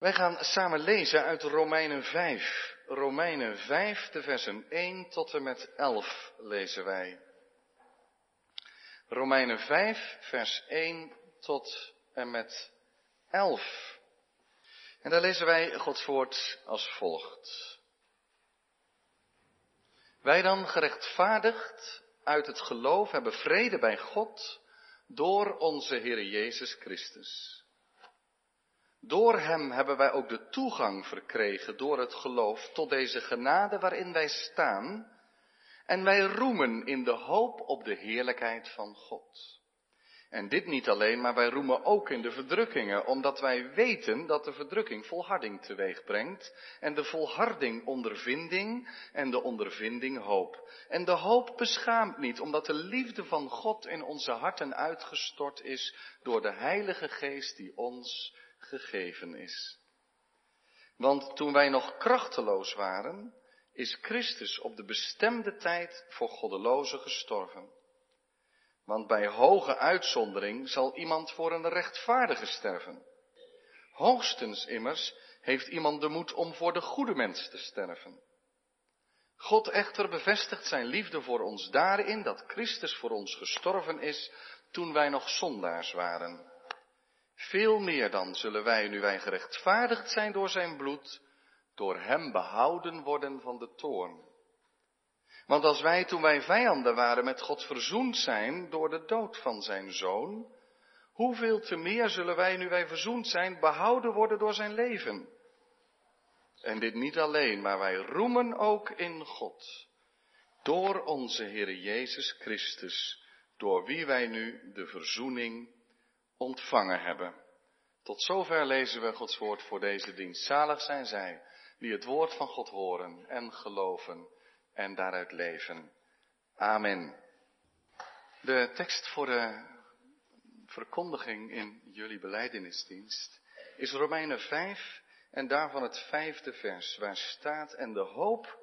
Wij gaan samen lezen uit Romeinen 5. Romeinen 5, de versen 1 tot en met 11 lezen wij. Romeinen 5, vers 1 tot en met 11. En daar lezen wij Gods woord als volgt. Wij dan gerechtvaardigd uit het geloof hebben vrede bij God door onze Heer Jezus Christus. Door Hem hebben wij ook de toegang verkregen door het geloof tot deze genade waarin wij staan. En wij roemen in de hoop op de heerlijkheid van God. En dit niet alleen, maar wij roemen ook in de verdrukkingen, omdat wij weten dat de verdrukking volharding teweeg brengt. En de volharding ondervinding en de ondervinding hoop. En de hoop beschaamt niet, omdat de liefde van God in onze harten uitgestort is door de Heilige Geest die ons gegeven is. Want toen wij nog krachteloos waren, is Christus op de bestemde tijd voor goddelozen gestorven. Want bij hoge uitzondering zal iemand voor een rechtvaardige sterven. Hoogstens immers heeft iemand de moed om voor de goede mens te sterven. God echter bevestigt zijn liefde voor ons daarin dat Christus voor ons gestorven is toen wij nog zondaars waren. Veel meer dan zullen wij, nu wij gerechtvaardigd zijn door zijn bloed, door hem behouden worden van de toorn. Want als wij, toen wij vijanden waren, met God verzoend zijn door de dood van zijn zoon, hoeveel te meer zullen wij, nu wij verzoend zijn, behouden worden door zijn leven? En dit niet alleen, maar wij roemen ook in God, door onze Heer Jezus Christus, door wie wij nu de verzoening ontvangen hebben. Tot zover lezen we Gods woord voor deze dienst. Zalig zijn zij die het woord van God horen en geloven en daaruit leven. Amen. De tekst voor de verkondiging in jullie beleidenisdienst is Romeinen 5 en daarvan het vijfde vers waar staat en de hoop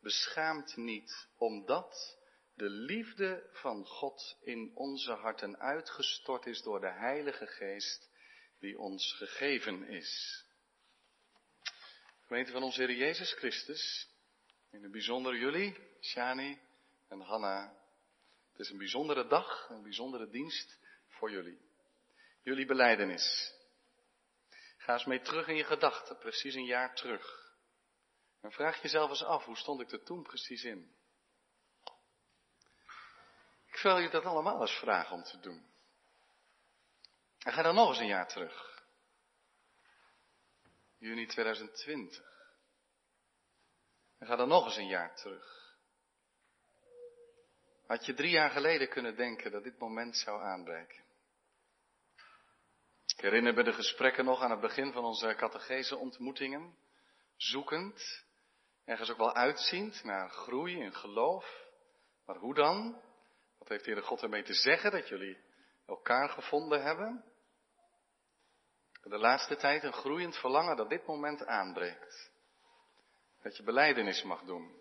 beschaamt niet omdat de liefde van God in onze harten uitgestort is door de Heilige Geest die ons gegeven is. Gemeente van onze Heer Jezus Christus, in het bijzonder jullie, Shani en Hanna. Het is een bijzondere dag, een bijzondere dienst voor jullie. Jullie beleidenis. Ga eens mee terug in je gedachten, precies een jaar terug. En vraag jezelf eens af, hoe stond ik er toen precies in? Ik wil je dat allemaal eens vragen om te doen. En ga dan nog eens een jaar terug. Juni 2020. En ga dan nog eens een jaar terug. Had je drie jaar geleden kunnen denken dat dit moment zou aanbreken? Ik herinner me de gesprekken nog aan het begin van onze catechese ontmoetingen. Zoekend, ergens ook wel uitziend naar groei in geloof. Maar hoe dan? Wat heeft de Heer God ermee te zeggen dat jullie elkaar gevonden hebben? De laatste tijd een groeiend verlangen dat dit moment aanbreekt. Dat je beleidenis mag doen.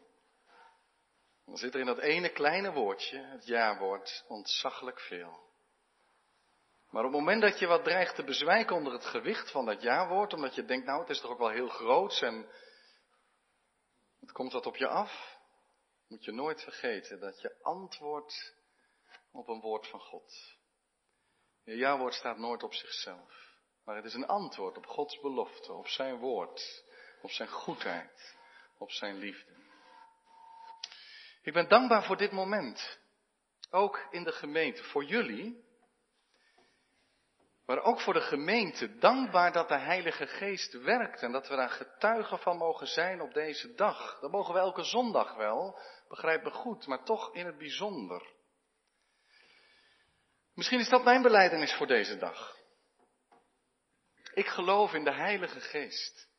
Dan zit er in dat ene kleine woordje, het ja-woord, ontzaglijk veel. Maar op het moment dat je wat dreigt te bezwijken onder het gewicht van dat ja-woord, omdat je denkt, nou, het is toch ook wel heel groot en het komt wat op je af, moet je nooit vergeten dat je antwoordt op een woord van God. Je ja-woord staat nooit op zichzelf. Maar het is een antwoord op Gods belofte, op zijn woord, op zijn goedheid, op zijn liefde. Ik ben dankbaar voor dit moment. Ook in de gemeente, voor jullie. Maar ook voor de gemeente. Dankbaar dat de Heilige Geest werkt en dat we daar getuigen van mogen zijn op deze dag. Dat mogen we elke zondag wel, begrijp me goed, maar toch in het bijzonder. Misschien is dat mijn beleidenis voor deze dag. Ik geloof in de Heilige Geest.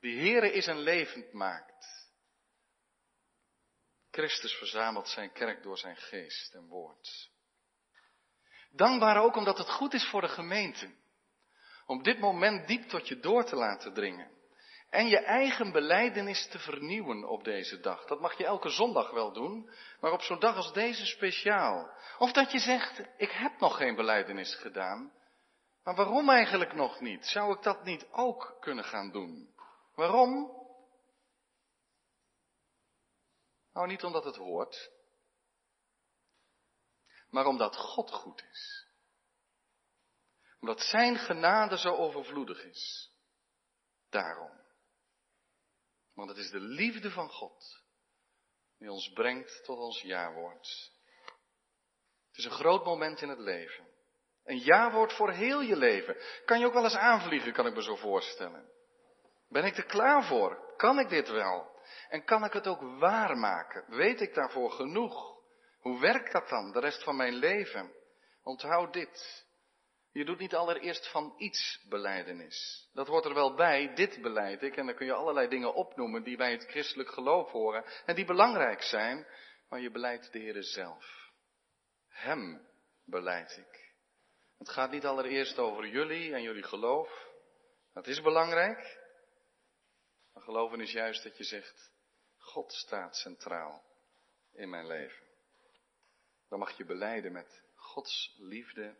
Die Heere is en levend maakt. Christus verzamelt zijn kerk door zijn geest en woord. Dankbaar ook omdat het goed is voor de gemeente. Om dit moment diep tot je door te laten dringen. En je eigen beleidenis te vernieuwen op deze dag. Dat mag je elke zondag wel doen, maar op zo'n dag als deze speciaal. Of dat je zegt, ik heb nog geen beleidenis gedaan. Maar waarom eigenlijk nog niet? Zou ik dat niet ook kunnen gaan doen? Waarom? Nou, niet omdat het hoort, maar omdat God goed is. Omdat Zijn genade zo overvloedig is. Daarom. Want het is de liefde van God die ons brengt tot ons jawoord. Het is een groot moment in het leven. Een jawoord voor heel je leven. Kan je ook wel eens aanvliegen, kan ik me zo voorstellen. Ben ik er klaar voor? Kan ik dit wel? En kan ik het ook waarmaken? Weet ik daarvoor genoeg? Hoe werkt dat dan, de rest van mijn leven? Onthoud dit. Je doet niet allereerst van iets beleidenis. Dat hoort er wel bij, dit beleid ik. En dan kun je allerlei dingen opnoemen die bij het christelijk geloof horen. En die belangrijk zijn. Maar je beleidt de Heer zelf. Hem beleid ik. Het gaat niet allereerst over jullie en jullie geloof. Dat is belangrijk. Maar geloven is juist dat je zegt, God staat centraal in mijn leven. Dan mag je beleiden met Gods liefde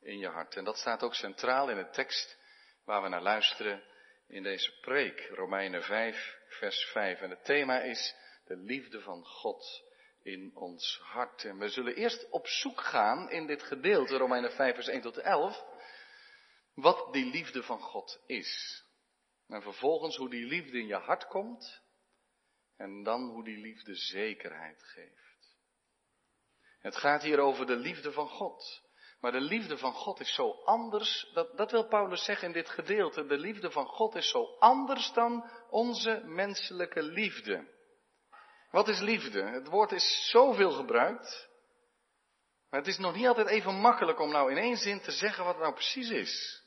in je hart. En dat staat ook centraal in de tekst waar we naar luisteren in deze preek, Romeinen 5, vers 5. En het thema is de liefde van God in ons hart. En we zullen eerst op zoek gaan in dit gedeelte, Romeinen 5, vers 1 tot 11, wat die liefde van God is. En vervolgens hoe die liefde in je hart komt en dan hoe die liefde zekerheid geeft. Het gaat hier over de liefde van God. Maar de liefde van God is zo anders, dat, dat wil Paulus zeggen in dit gedeelte. De liefde van God is zo anders dan onze menselijke liefde. Wat is liefde? Het woord is zoveel gebruikt. Maar het is nog niet altijd even makkelijk om nou in één zin te zeggen wat het nou precies is.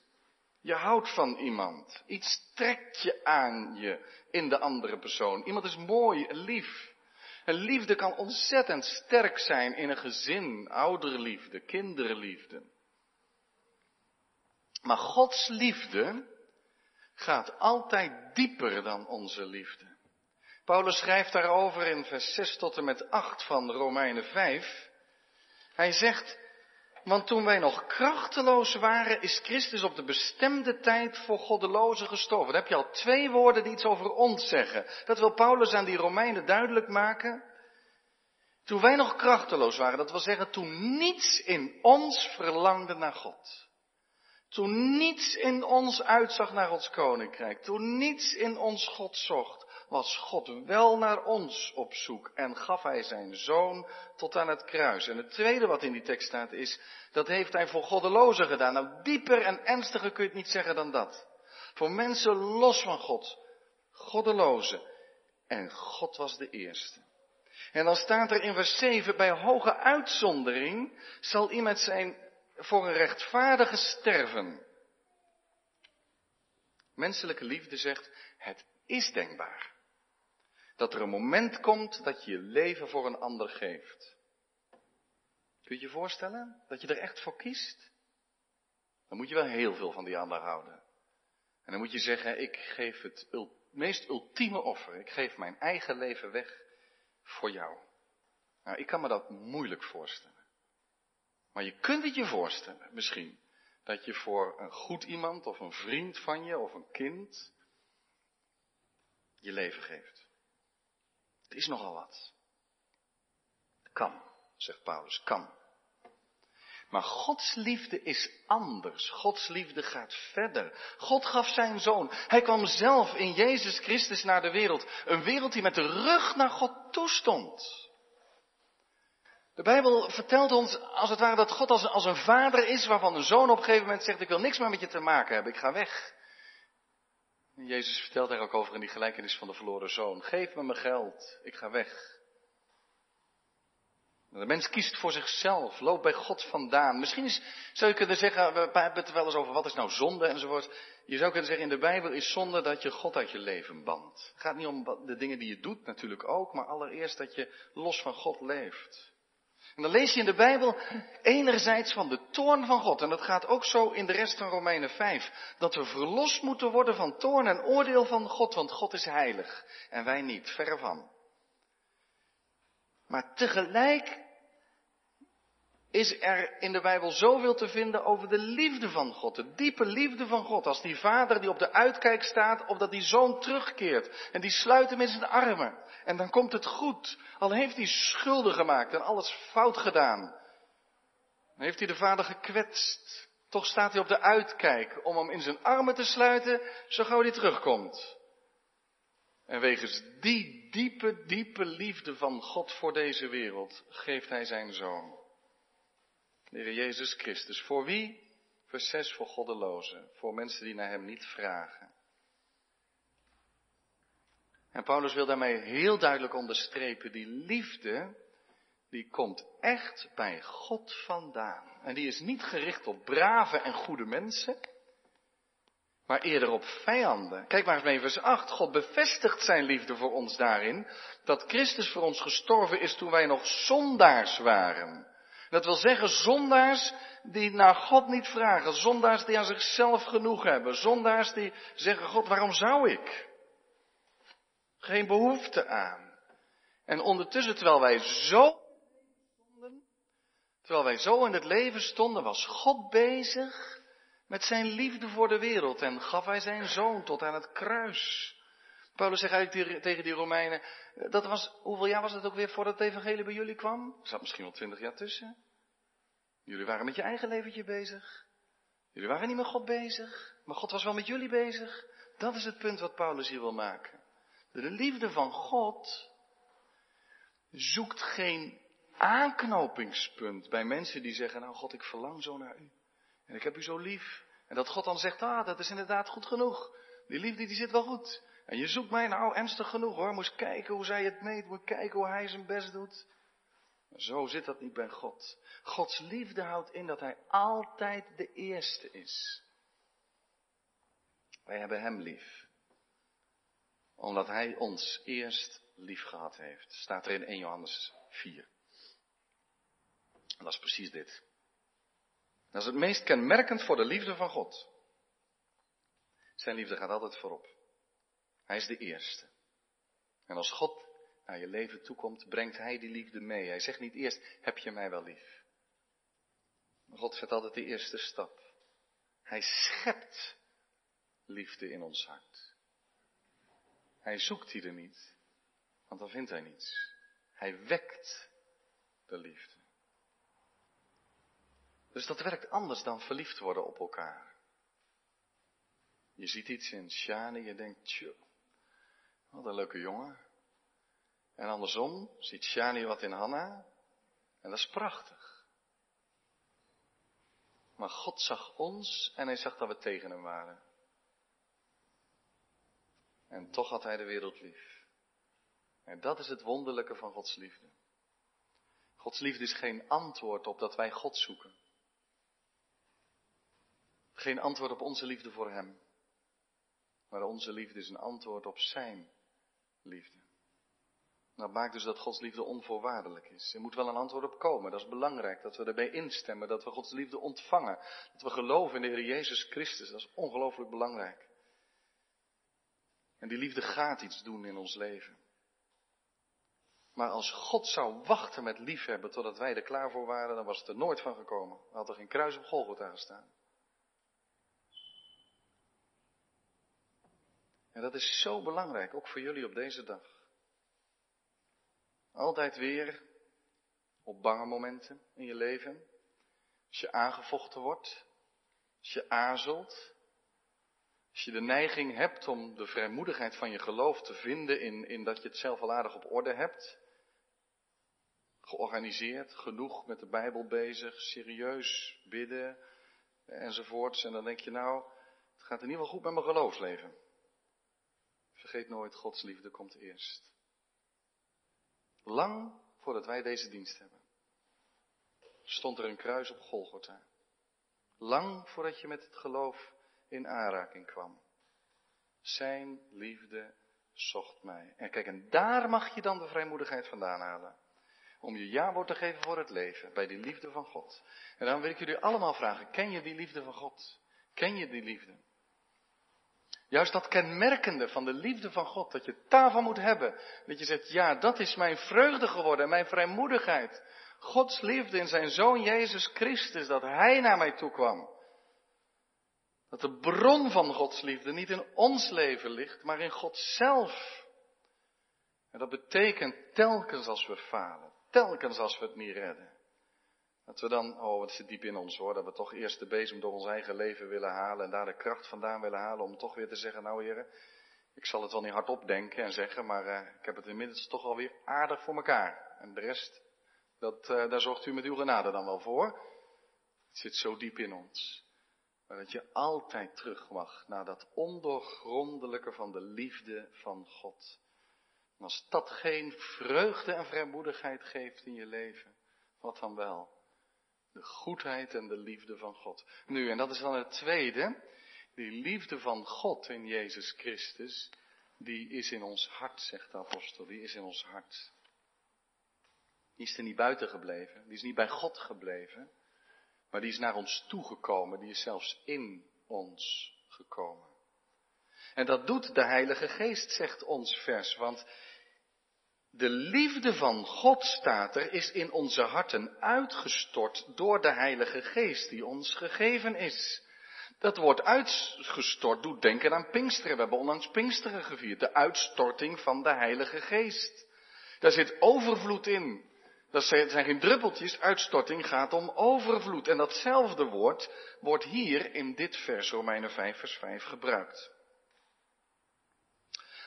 Je houdt van iemand. Iets trekt je aan je in de andere persoon. Iemand is mooi, lief. En liefde kan ontzettend sterk zijn in een gezin, ouderliefde, kinderliefde. Maar Gods liefde gaat altijd dieper dan onze liefde. Paulus schrijft daarover in vers 6 tot en met 8 van Romeinen 5. Hij zegt, want toen wij nog krachteloos waren, is Christus op de bestemde tijd voor goddelozen gestorven. Dan heb je al twee woorden die iets over ons zeggen. Dat wil Paulus aan die Romeinen duidelijk maken. Toen wij nog krachteloos waren, dat wil zeggen toen niets in ons verlangde naar God. Toen niets in ons uitzag naar Gods koninkrijk. Toen niets in ons God zocht was God wel naar ons op zoek en gaf hij zijn zoon tot aan het kruis. En het tweede wat in die tekst staat is, dat heeft hij voor goddelozen gedaan. Nou, dieper en ernstiger kun je het niet zeggen dan dat. Voor mensen los van God, goddelozen. En God was de eerste. En dan staat er in vers 7, bij hoge uitzondering zal iemand zijn voor een rechtvaardige sterven. Menselijke liefde zegt, het is denkbaar. Dat er een moment komt dat je je leven voor een ander geeft. Kun je je voorstellen dat je er echt voor kiest? Dan moet je wel heel veel van die ander houden. En dan moet je zeggen, ik geef het meest ultieme offer. Ik geef mijn eigen leven weg voor jou. Nou, ik kan me dat moeilijk voorstellen. Maar je kunt het je voorstellen, misschien. Dat je voor een goed iemand of een vriend van je of een kind je leven geeft. Het is nogal wat. Kan, zegt Paulus, kan. Maar Gods liefde is anders. Gods liefde gaat verder. God gaf zijn zoon. Hij kwam zelf in Jezus Christus naar de wereld. Een wereld die met de rug naar God toestond. De Bijbel vertelt ons als het ware dat God als, als een vader is waarvan een zoon op een gegeven moment zegt ik wil niks meer met je te maken hebben. Ik ga weg. Jezus vertelt daar ook over in die gelijkenis van de verloren zoon. Geef me mijn geld, ik ga weg. De mens kiest voor zichzelf, loopt bij God vandaan. Misschien is, zou je kunnen zeggen, we hebben het wel eens over wat is nou zonde enzovoort. Je zou kunnen zeggen, in de Bijbel is zonde dat je God uit je leven bandt. Het gaat niet om de dingen die je doet natuurlijk ook, maar allereerst dat je los van God leeft. En dan lees je in de Bijbel enerzijds van de toorn van God. En dat gaat ook zo in de rest van Romeinen 5. Dat we verlost moeten worden van toorn en oordeel van God. Want God is heilig. En wij niet, verre van. Maar tegelijk is er in de Bijbel zoveel te vinden over de liefde van God, de diepe liefde van God. Als die vader die op de uitkijk staat, of dat die zoon terugkeert en die sluit hem in zijn armen. En dan komt het goed, al heeft hij schulden gemaakt en alles fout gedaan. Dan heeft hij de vader gekwetst. Toch staat hij op de uitkijk om hem in zijn armen te sluiten, zo gauw hij terugkomt. En wegens die diepe, diepe liefde van God voor deze wereld geeft hij zijn zoon. De Jezus Christus. Voor wie? Vers 6 voor goddelozen. Voor mensen die naar Hem niet vragen. En Paulus wil daarmee heel duidelijk onderstrepen, die liefde, die komt echt bij God vandaan. En die is niet gericht op brave en goede mensen, maar eerder op vijanden. Kijk maar eens mee, vers 8. God bevestigt zijn liefde voor ons daarin, dat Christus voor ons gestorven is toen wij nog zondaars waren. Dat wil zeggen zondaars die naar God niet vragen, zondaars die aan zichzelf genoeg hebben, zondaars die zeggen, God, waarom zou ik? Geen behoefte aan. En ondertussen, terwijl wij zo terwijl wij zo in het leven stonden, was God bezig met zijn liefde voor de wereld en gaf hij zijn zoon tot aan het kruis. Paulus zegt eigenlijk tegen die Romeinen, dat was, hoeveel jaar was het ook weer voordat het evangelie bij jullie kwam? Er zat misschien wel twintig jaar tussen. Jullie waren met je eigen leventje bezig. Jullie waren niet met God bezig, maar God was wel met jullie bezig. Dat is het punt wat Paulus hier wil maken. De liefde van God zoekt geen aanknopingspunt bij mensen die zeggen, nou God, ik verlang zo naar u. En ik heb u zo lief. En dat God dan zegt, ah, dat is inderdaad goed genoeg. Die liefde die zit wel goed. En je zoekt mij nou ernstig genoeg hoor. Moet kijken hoe zij het meet. Moet kijken hoe hij zijn best doet. Zo zit dat niet bij God. Gods liefde houdt in dat hij altijd de eerste is. Wij hebben hem lief. Omdat hij ons eerst lief gehad heeft. Staat er in 1 Johannes 4. En dat is precies dit. Dat is het meest kenmerkend voor de liefde van God. Zijn liefde gaat altijd voorop. Hij is de eerste. En als God naar je leven toekomt, brengt Hij die liefde mee. Hij zegt niet eerst, heb je mij wel lief? God zet altijd de eerste stap. Hij schept liefde in ons hart. Hij zoekt die er niet, want dan vindt hij niets. Hij wekt de liefde. Dus dat werkt anders dan verliefd worden op elkaar. Je ziet iets in Shani, je denkt, tjoh, wat een leuke jongen. En andersom ziet Shani wat in Hanna, en dat is prachtig. Maar God zag ons en hij zag dat we tegen hem waren. En toch had hij de wereld lief. En dat is het wonderlijke van Gods liefde. Gods liefde is geen antwoord op dat wij God zoeken. Geen antwoord op onze liefde voor Hem. Maar onze liefde is een antwoord op Zijn liefde. Dat maakt dus dat Gods liefde onvoorwaardelijk is. Er moet wel een antwoord op komen. Dat is belangrijk. Dat we erbij instemmen. Dat we Gods liefde ontvangen. Dat we geloven in de Heer Jezus Christus. Dat is ongelooflijk belangrijk. En die liefde gaat iets doen in ons leven. Maar als God zou wachten met liefhebben totdat wij er klaar voor waren, dan was het er nooit van gekomen. Dan had er geen kruis op Golgotha gestaan. En dat is zo belangrijk, ook voor jullie op deze dag. Altijd weer op bange momenten in je leven. Als je aangevochten wordt, als je aarzelt, als je de neiging hebt om de vrijmoedigheid van je geloof te vinden in, in dat je het zelf al aardig op orde hebt, georganiseerd, genoeg met de Bijbel bezig, serieus bidden enzovoorts. En dan denk je nou, het gaat in ieder geval goed met mijn geloofsleven. Vergeet nooit, Gods liefde komt eerst. Lang voordat wij deze dienst hebben, stond er een kruis op Golgotha. Lang voordat je met het geloof in aanraking kwam. Zijn liefde zocht mij. En kijk, en daar mag je dan de vrijmoedigheid vandaan halen. Om je ja-woord te geven voor het leven, bij die liefde van God. En dan wil ik jullie allemaal vragen, ken je die liefde van God? Ken je die liefde? Juist dat kenmerkende van de liefde van God, dat je tafel moet hebben. Dat je zegt, ja, dat is mijn vreugde geworden, mijn vrijmoedigheid. Gods liefde in zijn Zoon Jezus Christus, dat Hij naar mij toe kwam. Dat de bron van Gods liefde niet in ons leven ligt, maar in God zelf. En dat betekent telkens als we falen, telkens als we het niet redden. Dat we dan, oh wat zit diep in ons hoor, dat we toch eerst de bezem door ons eigen leven willen halen en daar de kracht vandaan willen halen om toch weer te zeggen, nou heren, ik zal het wel niet hardop denken en zeggen, maar uh, ik heb het inmiddels toch alweer aardig voor elkaar. En de rest, dat, uh, daar zorgt u met uw genade dan wel voor. Het zit zo diep in ons. Maar dat je altijd terug mag naar dat ondoorgrondelijke van de liefde van God. En als dat geen vreugde en vrijmoedigheid geeft in je leven, wat dan wel? De goedheid en de liefde van God. Nu, en dat is dan het tweede. Die liefde van God in Jezus Christus, die is in ons hart, zegt de apostel. Die is in ons hart. Die is er niet buiten gebleven. Die is niet bij God gebleven. Maar die is naar ons toegekomen. Die is zelfs in ons gekomen. En dat doet de Heilige Geest, zegt ons vers. Want de liefde van God, staat er, is in onze harten uitgestort door de Heilige Geest die ons gegeven is. Dat woord uitgestort doet denken aan Pinksteren. We hebben onlangs Pinksteren gevierd. De uitstorting van de Heilige Geest. Daar zit overvloed in. Dat zijn geen druppeltjes. Uitstorting gaat om overvloed. En datzelfde woord wordt hier in dit vers, Romeinen 5, vers 5, gebruikt.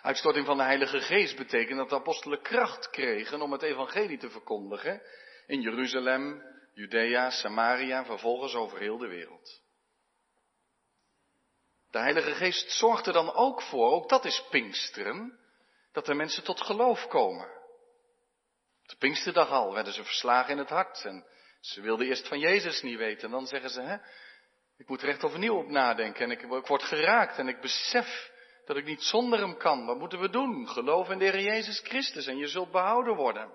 Uitstorting van de Heilige Geest betekent dat de apostelen kracht kregen om het evangelie te verkondigen in Jeruzalem, Judea, Samaria, vervolgens over heel de wereld. De Heilige Geest zorgt er dan ook voor, ook dat is Pinksteren, dat er mensen tot geloof komen. Op de Pinksterdag al werden ze verslagen in het hart en ze wilden eerst van Jezus niet weten. En dan zeggen ze, hè, ik moet er echt overnieuw op nadenken en ik, ik word geraakt en ik besef dat ik niet zonder hem kan. Wat moeten we doen? Geloof in de Heer Jezus Christus en je zult behouden worden.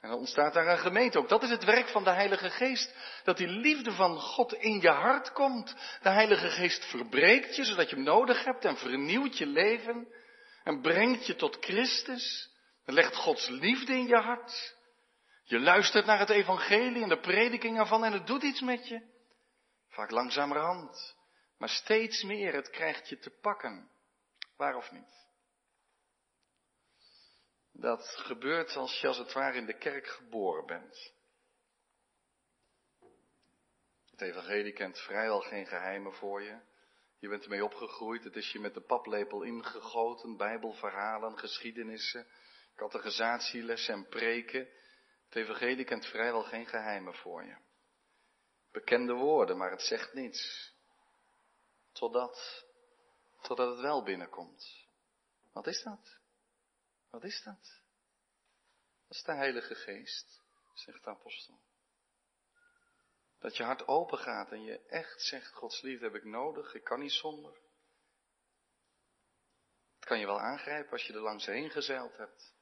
En dan ontstaat daar een gemeente ook. Dat is het werk van de Heilige Geest. Dat die liefde van God in je hart komt. De Heilige Geest verbreekt je, zodat je hem nodig hebt en vernieuwt je leven. En brengt je tot Christus. En legt Gods liefde in je hart. Je luistert naar het evangelie en de prediking ervan en het doet iets met je. Vaak langzamerhand. Maar steeds meer, het krijgt je te pakken. Waar of niet? Dat gebeurt als je als het ware in de kerk geboren bent. Het evangelie kent vrijwel geen geheimen voor je. Je bent ermee opgegroeid, het is je met de paplepel ingegoten, bijbelverhalen, geschiedenissen, categorisatielessen en preken. Het evangelie kent vrijwel geen geheimen voor je. Bekende woorden, maar het zegt niets. Totdat, totdat het wel binnenkomt. Wat is dat? Wat is dat? Dat is de Heilige Geest, zegt de apostel. Dat je hart open gaat en je echt zegt, Gods liefde heb ik nodig, ik kan niet zonder. Het kan je wel aangrijpen als je er langs heen gezeild hebt.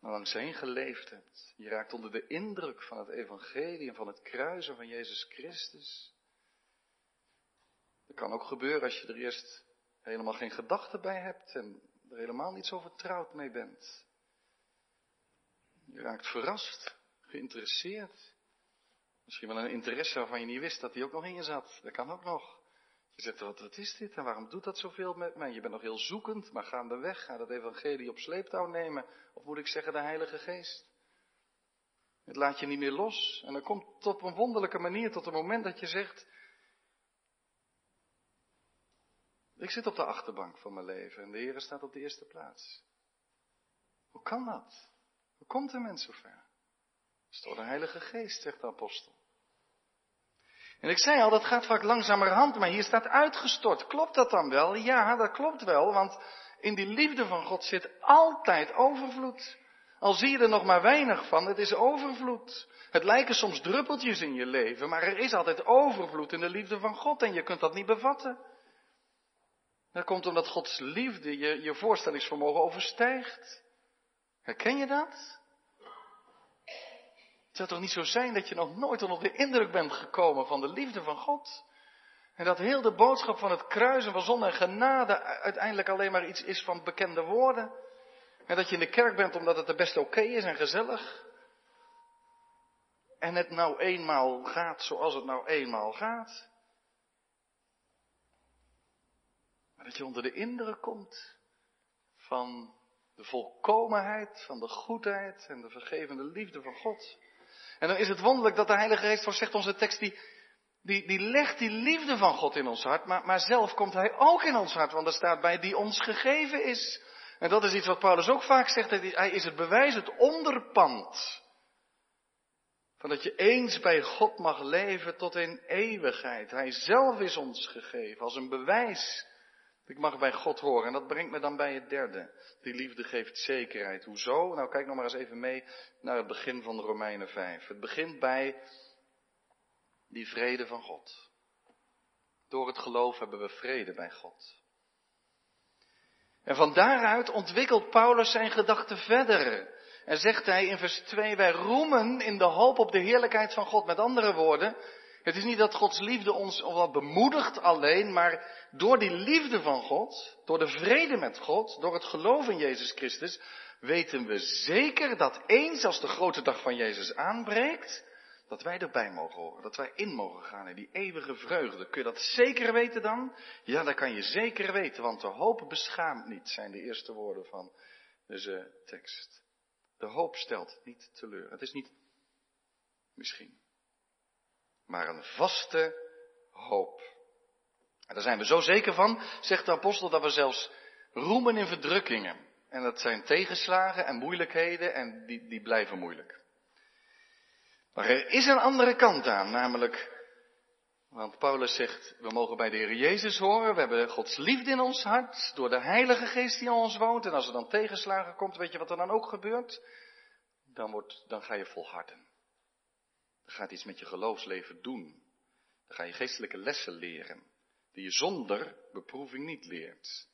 Er langs heen geleefd hebt. Je raakt onder de indruk van het evangelie en van het kruisen van Jezus Christus. Het kan ook gebeuren als je er eerst helemaal geen gedachten bij hebt en er helemaal niet zo vertrouwd mee bent. Je raakt verrast, geïnteresseerd. Misschien wel een interesse waarvan je niet wist dat die ook nog in je zat. Dat kan ook nog. Je zegt, wat, wat is dit en waarom doet dat zoveel met mij? Je bent nog heel zoekend, maar gaandeweg ga dat evangelie op sleeptouw nemen. Of moet ik zeggen, de Heilige Geest. Het laat je niet meer los. En dan komt het op een wonderlijke manier tot het moment dat je zegt, Ik zit op de achterbank van mijn leven en de Heer staat op de eerste plaats. Hoe kan dat? Hoe komt een mens zover? Dat is door de Heilige Geest, zegt de apostel. En ik zei al, dat gaat vaak langzamerhand, maar hier staat uitgestort. Klopt dat dan wel? Ja, dat klopt wel, want in die liefde van God zit altijd overvloed. Al zie je er nog maar weinig van, het is overvloed. Het lijken soms druppeltjes in je leven, maar er is altijd overvloed in de liefde van God en je kunt dat niet bevatten. Dat komt omdat Gods liefde je, je voorstellingsvermogen overstijgt. Herken je dat? Het zou toch niet zo zijn dat je nog nooit onder de indruk bent gekomen van de liefde van God? En dat heel de boodschap van het kruisen van zon en genade uiteindelijk alleen maar iets is van bekende woorden? En dat je in de kerk bent omdat het er best oké is en gezellig? en het nou eenmaal gaat zoals het nou eenmaal gaat. Dat je onder de indruk komt van de volkomenheid, van de goedheid en de vergevende liefde van God. En dan is het wonderlijk dat de Heilige Geest, zoals zegt onze tekst, die, die, die legt die liefde van God in ons hart, maar, maar zelf komt Hij ook in ons hart, want er staat bij die ons gegeven is. En dat is iets wat Paulus ook vaak zegt, hij is het bewijs, het onderpand. Van dat je eens bij God mag leven tot in eeuwigheid. Hij zelf is ons gegeven als een bewijs. Ik mag bij God horen. En dat brengt me dan bij het derde. Die liefde geeft zekerheid. Hoezo? Nou, kijk nog maar eens even mee naar het begin van de Romeinen 5. Het begint bij die vrede van God. Door het geloof hebben we vrede bij God. En van daaruit ontwikkelt Paulus zijn gedachten verder. En zegt hij in vers 2, wij roemen in de hoop op de heerlijkheid van God. Met andere woorden, het is niet dat Gods liefde ons wat bemoedigt alleen, maar door die liefde van God, door de vrede met God, door het geloof in Jezus Christus, weten we zeker dat eens als de grote dag van Jezus aanbreekt, dat wij erbij mogen horen, dat wij in mogen gaan in die eeuwige vreugde. Kun je dat zeker weten dan? Ja, dat kan je zeker weten, want de hoop beschaamt niet, zijn de eerste woorden van deze tekst. De hoop stelt niet teleur. Het is niet misschien, maar een vaste hoop. En daar zijn we zo zeker van, zegt de apostel, dat we zelfs roemen in verdrukkingen. En dat zijn tegenslagen en moeilijkheden en die, die blijven moeilijk. Maar er is een andere kant aan, namelijk, want Paulus zegt, we mogen bij de Heer Jezus horen, we hebben Gods liefde in ons hart, door de Heilige Geest die in ons woont, en als er dan tegenslagen komt, weet je wat er dan ook gebeurt? Dan, wordt, dan ga je volharden. Gaat iets met je geloofsleven doen. Dan ga je geestelijke lessen leren, die je zonder beproeving niet leert.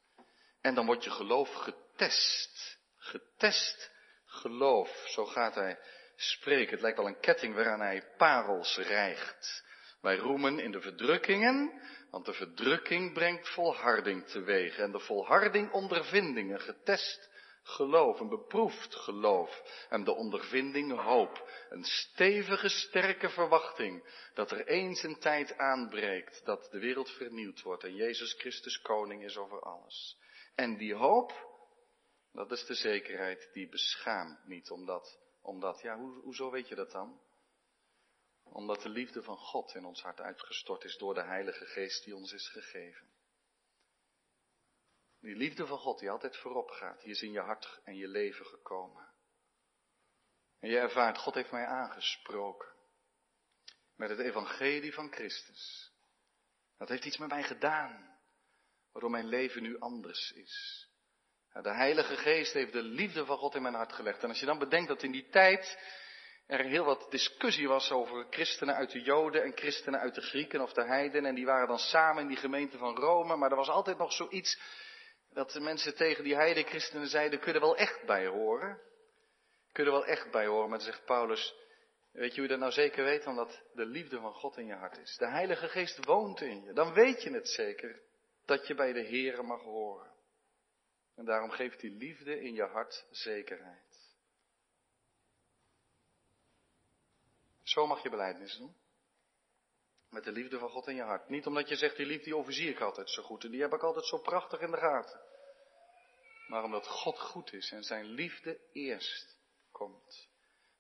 En dan wordt je geloof getest. Getest geloof, zo gaat hij spreken. Het lijkt wel een ketting waaraan hij parels rijgt. Wij roemen in de verdrukkingen, want de verdrukking brengt volharding teweeg. En de volharding ondervindingen, getest geloof, een beproefd geloof. En de ondervinding hoop, een stevige, sterke verwachting dat er eens een tijd aanbreekt dat de wereld vernieuwd wordt en Jezus Christus koning is over alles. En die hoop, dat is de zekerheid die beschaamt niet, omdat omdat, ja, hoe, hoezo weet je dat dan? Omdat de liefde van God in ons hart uitgestort is door de Heilige Geest die ons is gegeven. Die liefde van God die altijd voorop gaat, die is in je hart en je leven gekomen. En je ervaart, God heeft mij aangesproken met het evangelie van Christus. Dat heeft iets met mij gedaan, waardoor mijn leven nu anders is. De Heilige Geest heeft de liefde van God in mijn hart gelegd. En als je dan bedenkt dat in die tijd er heel wat discussie was over christenen uit de Joden en christenen uit de Grieken of de Heiden. En die waren dan samen in die gemeente van Rome. Maar er was altijd nog zoiets dat de mensen tegen die heidenchristenen zeiden, kunnen wel echt bij horen. Kunnen wel echt bij horen. Maar dan zegt Paulus, weet je hoe je dat nou zeker weet? Omdat de liefde van God in je hart is. De Heilige Geest woont in je. Dan weet je het zeker dat je bij de Here mag horen. En daarom geeft die liefde in je hart zekerheid. Zo mag je beleidnis doen. Met de liefde van God in je hart. Niet omdat je zegt, die liefde die overzie ik altijd zo goed. En die heb ik altijd zo prachtig in de gaten. Maar omdat God goed is en zijn liefde eerst komt.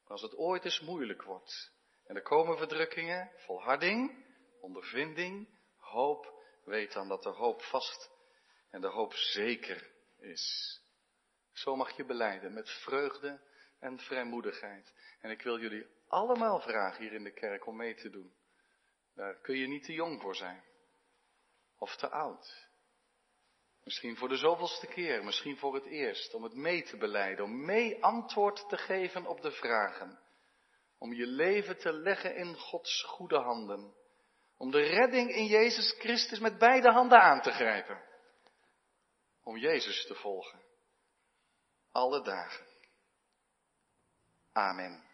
Maar als het ooit eens moeilijk wordt. En er komen verdrukkingen, volharding, ondervinding, hoop. Weet dan dat de hoop vast en de hoop zeker is. Zo mag je beleiden met vreugde en vrijmoedigheid. En ik wil jullie allemaal vragen hier in de kerk om mee te doen. Daar kun je niet te jong voor zijn. Of te oud. Misschien voor de zoveelste keer, misschien voor het eerst, om het mee te beleiden, om mee antwoord te geven op de vragen. Om je leven te leggen in Gods goede handen. Om de redding in Jezus Christus met beide handen aan te grijpen om Jezus te volgen. Alle dagen. Amen.